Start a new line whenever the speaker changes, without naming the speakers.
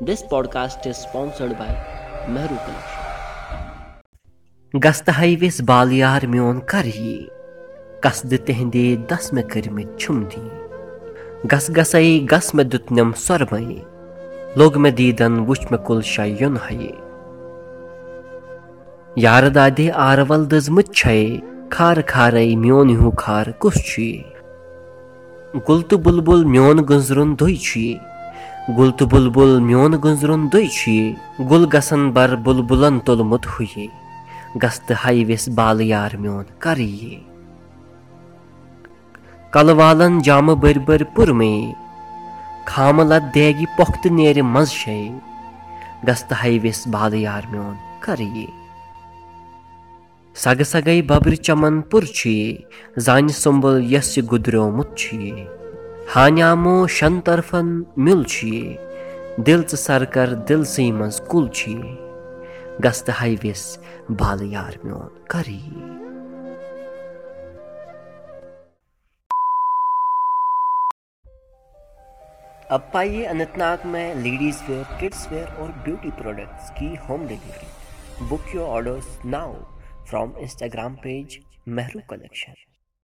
This podcast is sponsored by Mehru Collection. गस्त हईविस बालियार म्योन कर ये कसद तेहंदे दस में करमित छुम दी गस गसई गस में दुतनम सरमई लोग में दीदन वुच में कुल शायुन हये यार दादे आरवल दजमत छे खार खारई گُل تہٕ بُلبُل میون گٔنٛزرُن دُہے چھُیہ گُل گژھن بر بُلبُلن تُلمُت ہُہ گستہٕ ہایِس بالہٕ یار میون کر یے کلہٕ والن جامہٕ بٔرۍ بٔرۍ پوٚرمے خامہٕ لت دیگہِ پۄختہٕ نیرِ منٛز شیے گستہٕ ہایِس بالہٕ یار میون کَر یے سگہٕ سگے ببِر چمن پُر چھُیے زانہِ سُمبُل یۄس یہِ گُدریومُت چھُیے ہانِیامو شن طرفن مِل چھُیہ دِل ژٕ سر کَر دِل سے منٛز کُل چھُیے گستہٕ ہائی وِس بالہِ یار میون کرٕ अब पाइए अनंतनाग में مےٚ वेयर किड्स वेयर और ब्यूटी प्रोडक्ट्स की home delivery. Book your orders now from Instagram page Mehru collection.